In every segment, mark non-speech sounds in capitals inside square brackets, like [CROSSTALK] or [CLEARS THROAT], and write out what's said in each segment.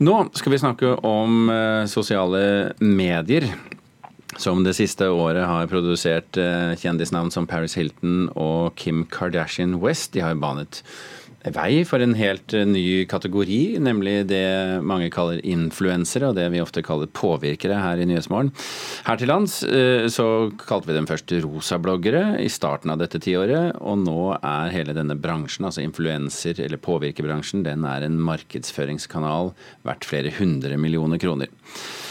Nå skal vi snakke om eh, sosiale medier. Som det siste året har produsert eh, kjendisnavn som Paris Hilton og Kim Kardashian West. De har banet vei for en helt eh, ny kategori, nemlig det mange kaller influensere, og det vi ofte kaller påvirkere her i Nyhetsmorgen. Her til lands eh, så kalte vi dem først rosabloggere i starten av dette tiåret, og nå er hele denne bransjen, altså influenser- eller påvirkerbransjen, den er en markedsføringskanal verdt flere hundre millioner kroner.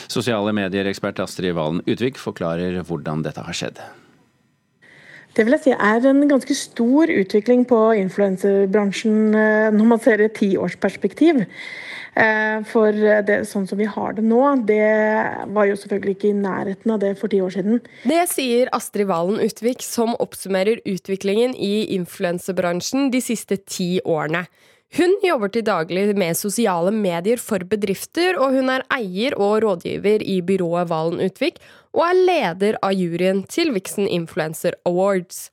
Sosiale medier-ekspert Astrid Valen Utvik forklarer hvordan dette har skjedd. Det vil jeg si er en ganske stor utvikling på influenserbransjen eh, når man ser et tiårsperspektiv. Eh, for det, sånn som vi har det nå, det var jo selvfølgelig ikke i nærheten av det for ti år siden. Det sier Astrid Valen Utvik, som oppsummerer utviklingen i influenserbransjen de siste ti årene. Hun jobber til daglig med sosiale medier for bedrifter, og hun er eier og rådgiver i byrået Valen Utvik, og er leder av juryen til Vixen Influencer Awards.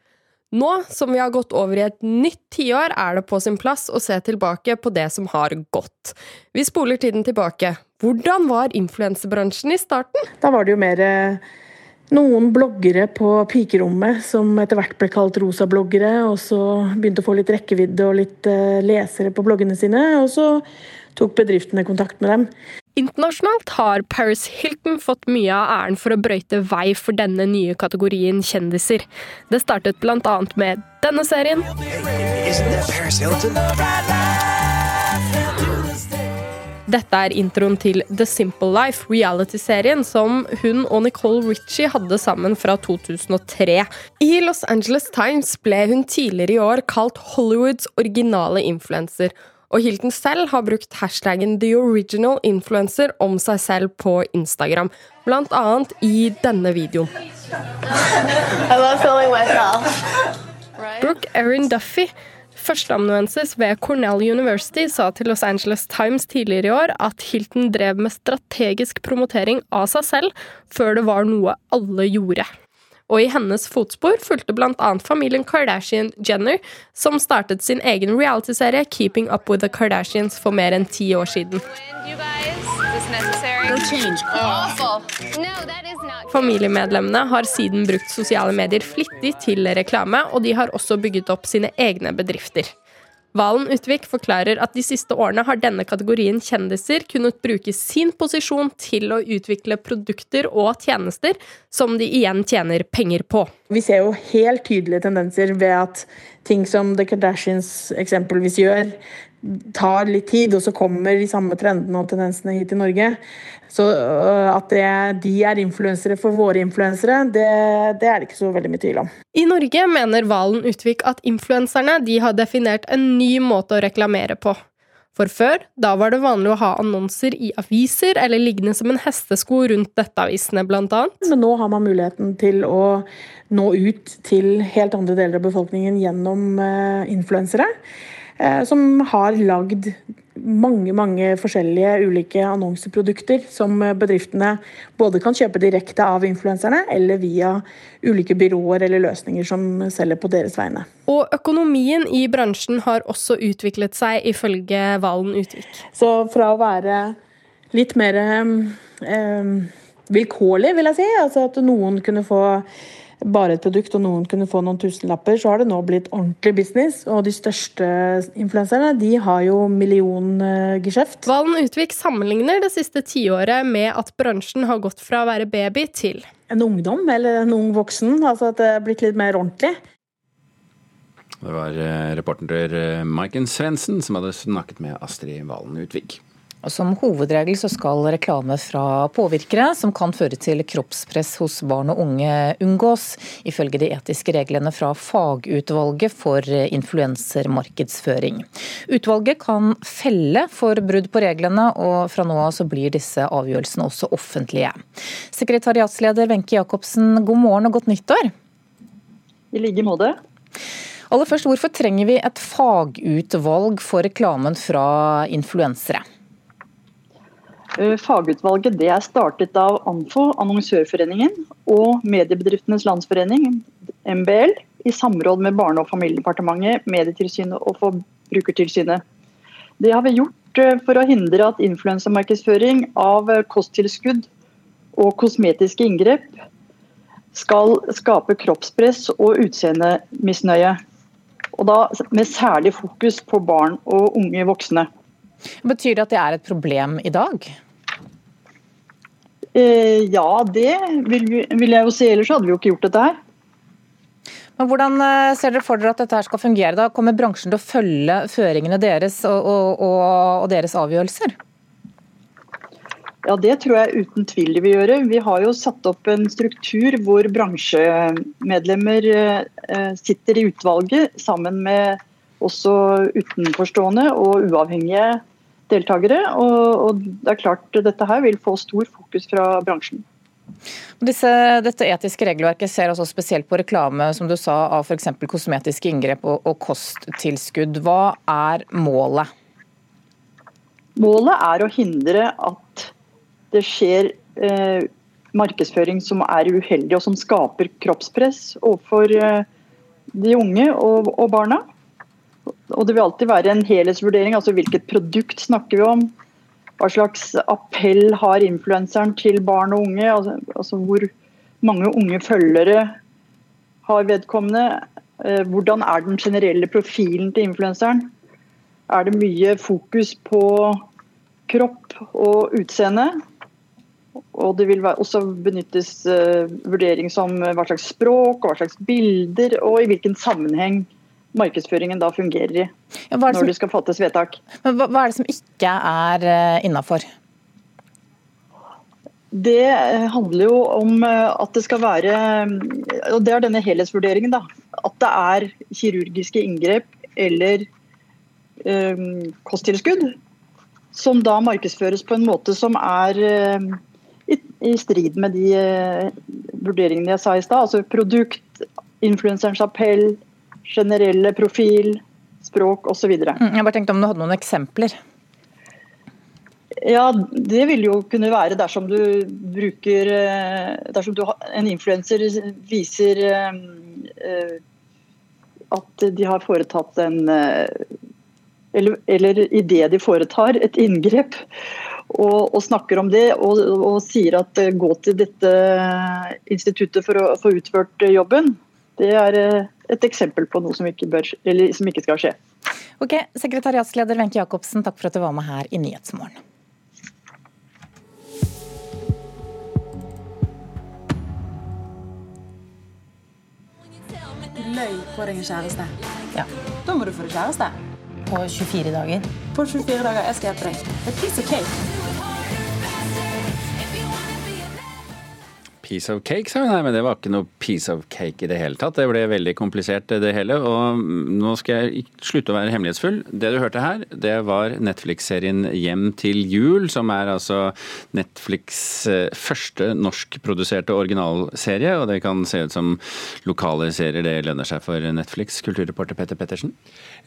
Nå som vi har gått over i et nytt tiår, er det på sin plass å se tilbake på det som har gått. Vi spoler tiden tilbake. Hvordan var influensebransjen i starten? Da var det jo mer eh, noen bloggere på pikerommet som etter hvert ble kalt rosabloggere, og så begynte å få litt rekkevidde og litt eh, lesere på bloggene sine. Og så tok bedriftene kontakt med dem. Internasjonalt har Paris Hilton fått mye av æren for å brøyte vei for denne nye kategorien kjendiser. Det startet bl.a. med denne serien. Dette er introen til The Simple Life, reality-serien som hun og Nicole Ritchie hadde sammen fra 2003. I Los Angeles Times ble hun tidligere i år kalt Hollywoods originale influenser og Hilton selv har brukt hashtaggen The Original Influencer om seg selv på Instagram, blant annet i denne videoen. Brooke Erin Duffy, førsteamanuensis ved Cornell University, sa til Los Angeles Times tidligere i år at Hilton drev med strategisk promotering av seg selv før det var noe alle gjorde og i hennes fotspor fulgte bl.a. familien Kardashian Jenner, som startet sin egen realityserie Keeping Up With The Kardashians for mer enn ti år siden. Familiemedlemmene har siden brukt sosiale medier flittig til reklame, og de har også bygget opp sine egne bedrifter. Valen Utvik forklarer at de siste årene har denne kategorien kjendiser kunnet bruke sin posisjon til å utvikle produkter og tjenester som de igjen tjener penger på. Vi ser jo helt tydelige tendenser ved at ting som The Kardashians eksempelvis gjør, tar litt tid, og så kommer de samme trendene og tendensene hit til Norge. Så øh, at det, de er influensere for våre influensere, det, det, er det ikke så veldig mye tvil om. I Norge mener Valen Utvik at influenserne har definert en ny måte å reklamere på. For før, da var det vanlig å ha annonser i aviser eller liggende som en hestesko rundt nettavisene, blant annet. Men nå har man muligheten til å nå ut til helt andre deler av befolkningen gjennom uh, influensere. Eh, som har lagd mange mange forskjellige ulike annonseprodukter som bedriftene både kan kjøpe direkte av influenserne, eller via ulike byråer eller løsninger som selger på deres vegne. Og økonomien i bransjen har også utviklet seg, ifølge Valen Utvik. Så fra å være litt mer eh, vilkårlig, vil jeg si, altså at noen kunne få bare et produkt og noen kunne få noen tusenlapper, så har det nå blitt ordentlig business. Og de største influenserne de har jo milliongeskjeft. Valen Utvik sammenligner det siste tiåret med at bransjen har gått fra å være baby til En ungdom eller en ung voksen. Altså at det er blitt litt mer ordentlig. Det var eh, reporter eh, Maiken Svendsen som hadde snakket med Astrid Valen Utvik. Og Som hovedregel så skal reklame fra påvirkere som kan føre til kroppspress hos barn og unge unngås, ifølge de etiske reglene fra fagutvalget for influensermarkedsføring. Utvalget kan felle for brudd på reglene, og fra nå av så blir disse avgjørelsene også offentlige. Sekretariatsleder Wenche Jacobsen, god morgen og godt nyttår. I like måte. Aller først, Hvorfor trenger vi et fagutvalg for reklamen fra influensere? Eh, fagutvalget er startet av ANFO, Annonsørforeningen, og Mediebedriftenes Landsforening, MBL, i samråd med Barne- og familiedepartementet, Medietilsynet og Forbrukertilsynet. Det har vi gjort gjort for å hindre at influensamarkedsføring av kosttilskudd og kosmetiske inngrep skal skape kroppspress og utseendemisnøye. Og da med særlig fokus på barn og unge voksne. Betyr det at det er et problem i dag? Eh, ja, det vil, vil, jeg jo si. Ellers hadde vi jo ikke gjort dette her. Men Hvordan eh, ser dere for dere at dette her skal fungere? da? Kommer bransjen til å følge føringene deres og, og, og, deres avgjørelser? Ja, Det tror jeg uten tvil de vil gjøre. Vi har jo satt opp en struktur hvor bransjemedlemmer eh, sitter i utvalget sammen med også utenforstående og uavhengige deltakere. Og, det er klart dette her vil få stor fokus fra bransjen. Disse, dette etiske regelverket ser også spesielt på reklame som du sa, av f.eks. kosmetiske inngrep og, og kosttilskudd. Hva er målet? Målet er å hindre at det skjer eh, markedsføring som er uheldig og som skaper kroppspress overfor eh, de unge og, og, barna. Og Det vil alltid være en helhetsvurdering. altså Hvilket produkt snakker vi om? Hva slags appell har influenseren til barn og unge? Altså, altså Hvor mange unge følgere har vedkommende? Eh, hvordan er den generelle profilen til influenseren? Er det mye fokus på kropp og utseende? Og det vil også benyttes uh, vurdering som hva slags språk, hva slags bilder, og i hvilken sammenheng markedsføringen da fungerer i. Ja, når når det skal fattes vedtak. Men hva, hva er det som ikke er eh, innafor? Det eh, handler jo om at det skal være og Det er denne helhetsvurderingen. da, At det er kirurgiske inngrep eller um, kosttilskudd som da markedsføres på en måte som er um, i, i strid med de uh, vurderingene jeg sa i stad. Altså produkt, influenserens appell, generelle profil, språk osv. Mm, jeg bare tenkte om du hadde noen eksempler? Ja, Det vil jo kunne være dersom du bruker eh, Dersom du, en influenser viser uh, at de har foretatt en Eller, eller idet de foretar et inngrep, og, og, snakker om det og, og, sier at eh, gå til dette instituttet for å få utført eh, jobben, det er eh, et eksempel på noe som ikke, bør, som ikke skal skje. Ok, Sekretariatsleder Wenche Jacobsen, takk for at du var med her i Nyhetsmorgen. Løy på deg en kjæreste. Ja. Da må du få deg kjæreste. På 24 dager. På 24 dager. Jeg skal hjelpe deg. Det er piece of cake. Piece of cake, sa hun. Nei, men det var ikke noe piece of cake i det hele tatt. Det ble veldig komplisert, det hele. Og nå skal jeg slutte å være hemmelighetsfull. Det du hørte her, det var Netflix-serien Hjem til jul, som er altså Netflix' eh, første norskproduserte originalserie. Og det kan se ut som lokale serier. Det lønner seg for Netflix. Kulturreporter Petter Pettersen.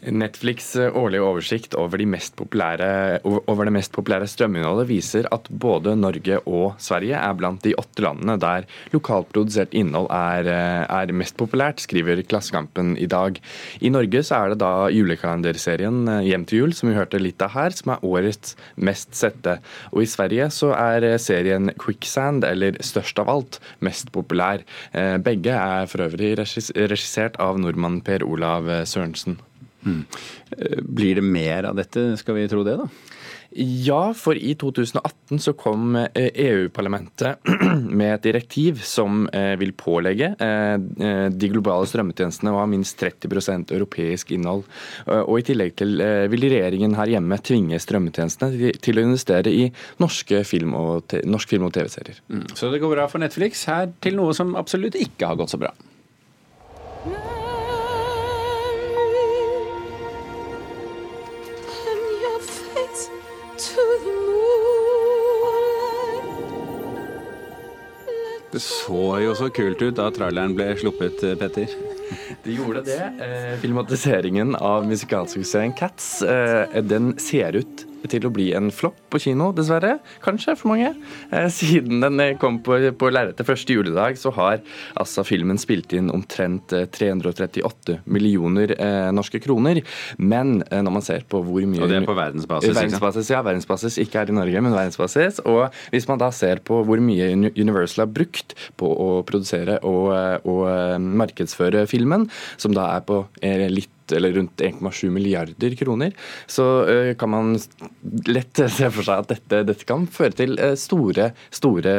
Netflix' årlige oversikt over, de populære, over, det mest populære strøminnholdet viser at både Norge og Sverige er blant de åtte landene der lokalprodusert innhold er, er, mest populært, skriver Klassekampen i dag. I Norge så er det da julekalenderserien Hjem til jul, som vi hørte litt av her, som er årets mest sette. Og i Sverige så er serien Quicksand, eller Størst av alt, mest populær. Eh, begge er for øvrig regissert av nordmannen Per Olav Sørensen. Mm. Blir det mer av dette, skal vi tro det, da? Ja, for i 2018 så kom EU-parlamentet eh, e [CLEARS THROAT] med et direktiv som eh, vil pålegge de globale strømmetjenestene å ha minst 30% europeisk innhold. Og i tillegg til vil regjeringen her hjemme tvinge strømmetjenestene til å investere i norske film og norsk film- og TV-serier. Mm. Så det går bra for Netflix her til noe som absolutt ikke har gått så bra. Det så jo så kult ut da traileren ble sluppet, Petter. Det gjorde det. Eh, filmatiseringen av musikalsuksessen Cats eh, den ser ut til å bli en flopp på kino, dessverre. Kanskje, for mange. Eh, siden den eh, kom på, på lerretet første juledag, så har altså filmen spilt inn omtrent 338 eh, millioner eh, norske kroner. Men eh, når man ser på hvor mye Og det er på verdensbasis? verdensbasis ja, verdensbasis. Ikke her i Norge, men verdensbasis. Og hvis man da ser på hvor mye Universal har brukt på å produsere og, og markedsføre filmen, som da er på litt eller rundt 1,7 milliarder kroner, så uh, kan man lett [LAUGHS] se for seg at dette, dette kan føre til uh, store, store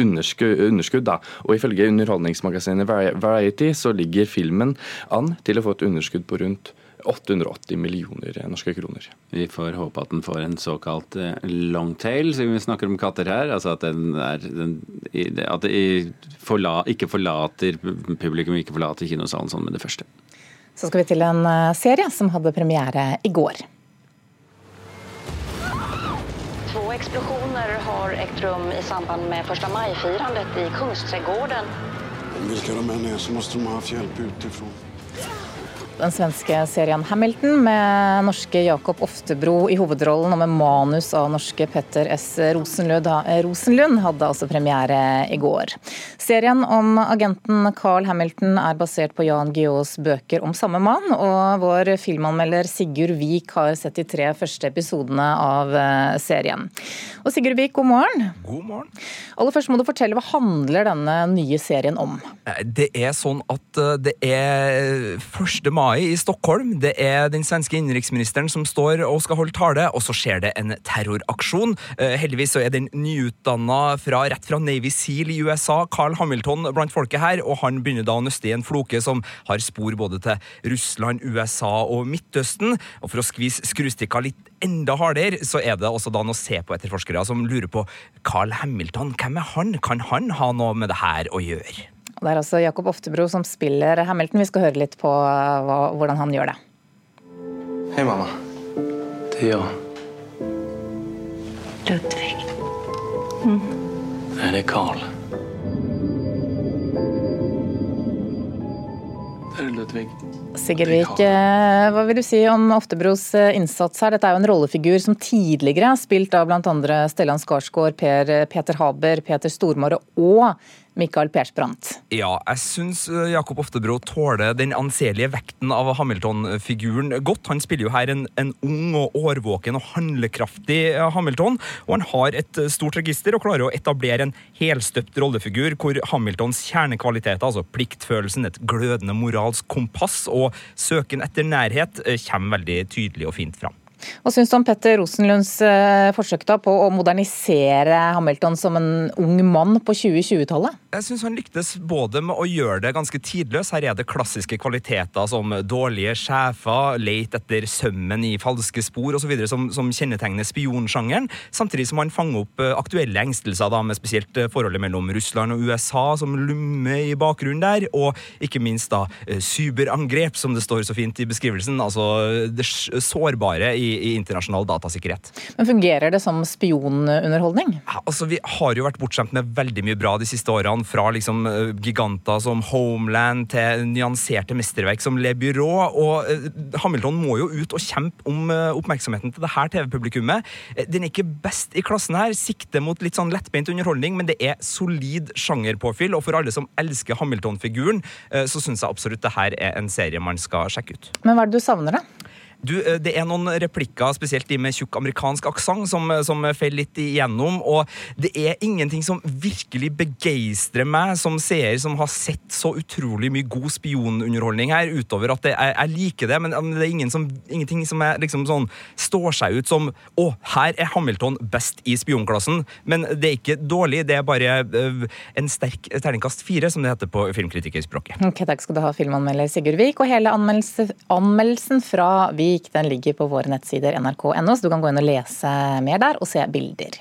underskudd. underskudd da. Og ifølge underholdningsmagasinet Variety så ligger filmen an til å få et underskudd på rundt 880 millioner norske kroner. Vi får håpe at den får en såkalt eh, longtail, siden vi snakker om katter her. Altså at den, er, den, at det forla, ikke forlater publikum, ikke forlater kinosalen sånn med det første. Så skal vi til en eh, serie som hadde premiere i går. To eksplosjoner har ekt rum i samband med 1. mai-firandet i Kungsträdgården. Hvilke de enn er, så må de ha hatt hjelp utifrån den svenske serien Hamilton med norske Jakob Oftebro i hovedrollen og med manus av norske Petter S. Rosenlund, Rosenlund hadde altså premiere i går. Serien om agenten Carl Hamilton er basert på Jan Guillaus bøker om samme mann, og vår filmanmelder Sigurd Vik har sett de tre første episodene av eh, serien. Og Sigurd Vik, god morgen. God morgen. Aller først må du fortelle, Hva handler denne nye serien om? Eh, det er sånn at eh, det er 1. mai mai i Stockholm. Det er den svenske innenriksministeren som står og skal holde tale, og så skjer det en terroraksjon. Eh, heldigvis så er den nyutdanna fra, rett fra Navy Seal i USA, Carl Hamilton, blant folket her, og han begynner da å nøste i en floke som har spor både til Russland, USA og Midtøsten. Og for å skvise skrustikka litt enda hardere, så er det også da å se på etterforskere som lurer på Carl Hamilton. Hvem er han? Kan han ha noe med det her å gjøre? Det er altså Jakob Oftebro som spiller Hamilton. Vi skal høre litt på eh, hva, hvordan han gjør det. Hei, mamma. Det er jeg. Ludvig. Mm. Nei, det er Carl. Det er Ludvig. Sigurd Vik, eh, hva vil du si om Oftebros eh, innsats her? Dette er jo en rollefigur som tidligere har spilt av bl.a. Stellan Skarsgård, per, Peter Haber, Peter Stormare og Michael Persbrandt. Ja, jeg syns eh, Jakob Oftebro tåler den anselige vekten av Hamilton-figuren godt. Han spiller jo her en, en, ung og årvåken og handlekraftig eh, Hamilton, og han har et eh, stort register og klarer å etablere en helstøpt rollefigur hvor Hamiltons kjernekvaliteter, altså pliktfølelsen, et glødende moralsk kompass og søken etter nærhet, kommer veldig tydelig og fint fram. Hva syns du om Petter Rosenlunds eh, forsøk da på å modernisere Hamilton som en ung mann på 2020-tallet? Jeg syns han lyktes både med å gjøre det ganske tidløs. Her er det klassiske kvaliteter som dårlige sjefer, leit etter sømmen i falske spor osv. Som, som kjennetegner spionsjangeren. Samtidig som han fanger opp eh, aktuelle engstelser da, med spesielt eh, forholdet mellom Russland og USA, som lummer i bakgrunnen der. Og ikke minst da cyberangrep, som det står så fint i beskrivelsen. Altså det sårbare i i, internasjonal datasikkerhet. Men Fungerer det som spionunderholdning? Ja, altså, Vi har jo vært bortskjemt med veldig mye bra de siste årene. Fra liksom eh, giganter som Homeland til nyanserte mesterverk som Le Bureau. Og uh, Hamilton må jo ut og kjempe om uh, oppmerksomheten til det her TV-publikummet. Den er ikke best i klassen her. Sikter mot litt sånn lettbeint underholdning, men det er solid sjangerpåfyll. Og for alle som elsker Hamilton-figuren, så syns jeg absolutt det her er en serie man skal sjekke ut. Men hva er det du savner, da? Du, eh, Det er noen replikker, spesielt de med tjukk amerikansk aksent, som, eh, som faller litt igjennom. Og det er ingenting som virkelig begeistrer meg som seer som har sett så utrolig mye god spionunderholdning her, utover at det, jeg, jeg, liker det, men det er ingen som, ingenting som er, liksom sånn, står seg ut som Å, her er Hamilton best i spionklassen. Men det er ikke dårlig, det er bare øh, en sterk terningkast fire, som det heter på filmkritikerspråket. Ok, Takk skal du ha, filmanmelder Sigurd Vik. Og hele anmeldelsen fra Vi Vik den ligger på våre nettsider nrk.no, så du kan gå inn og lese mer der og se bilder.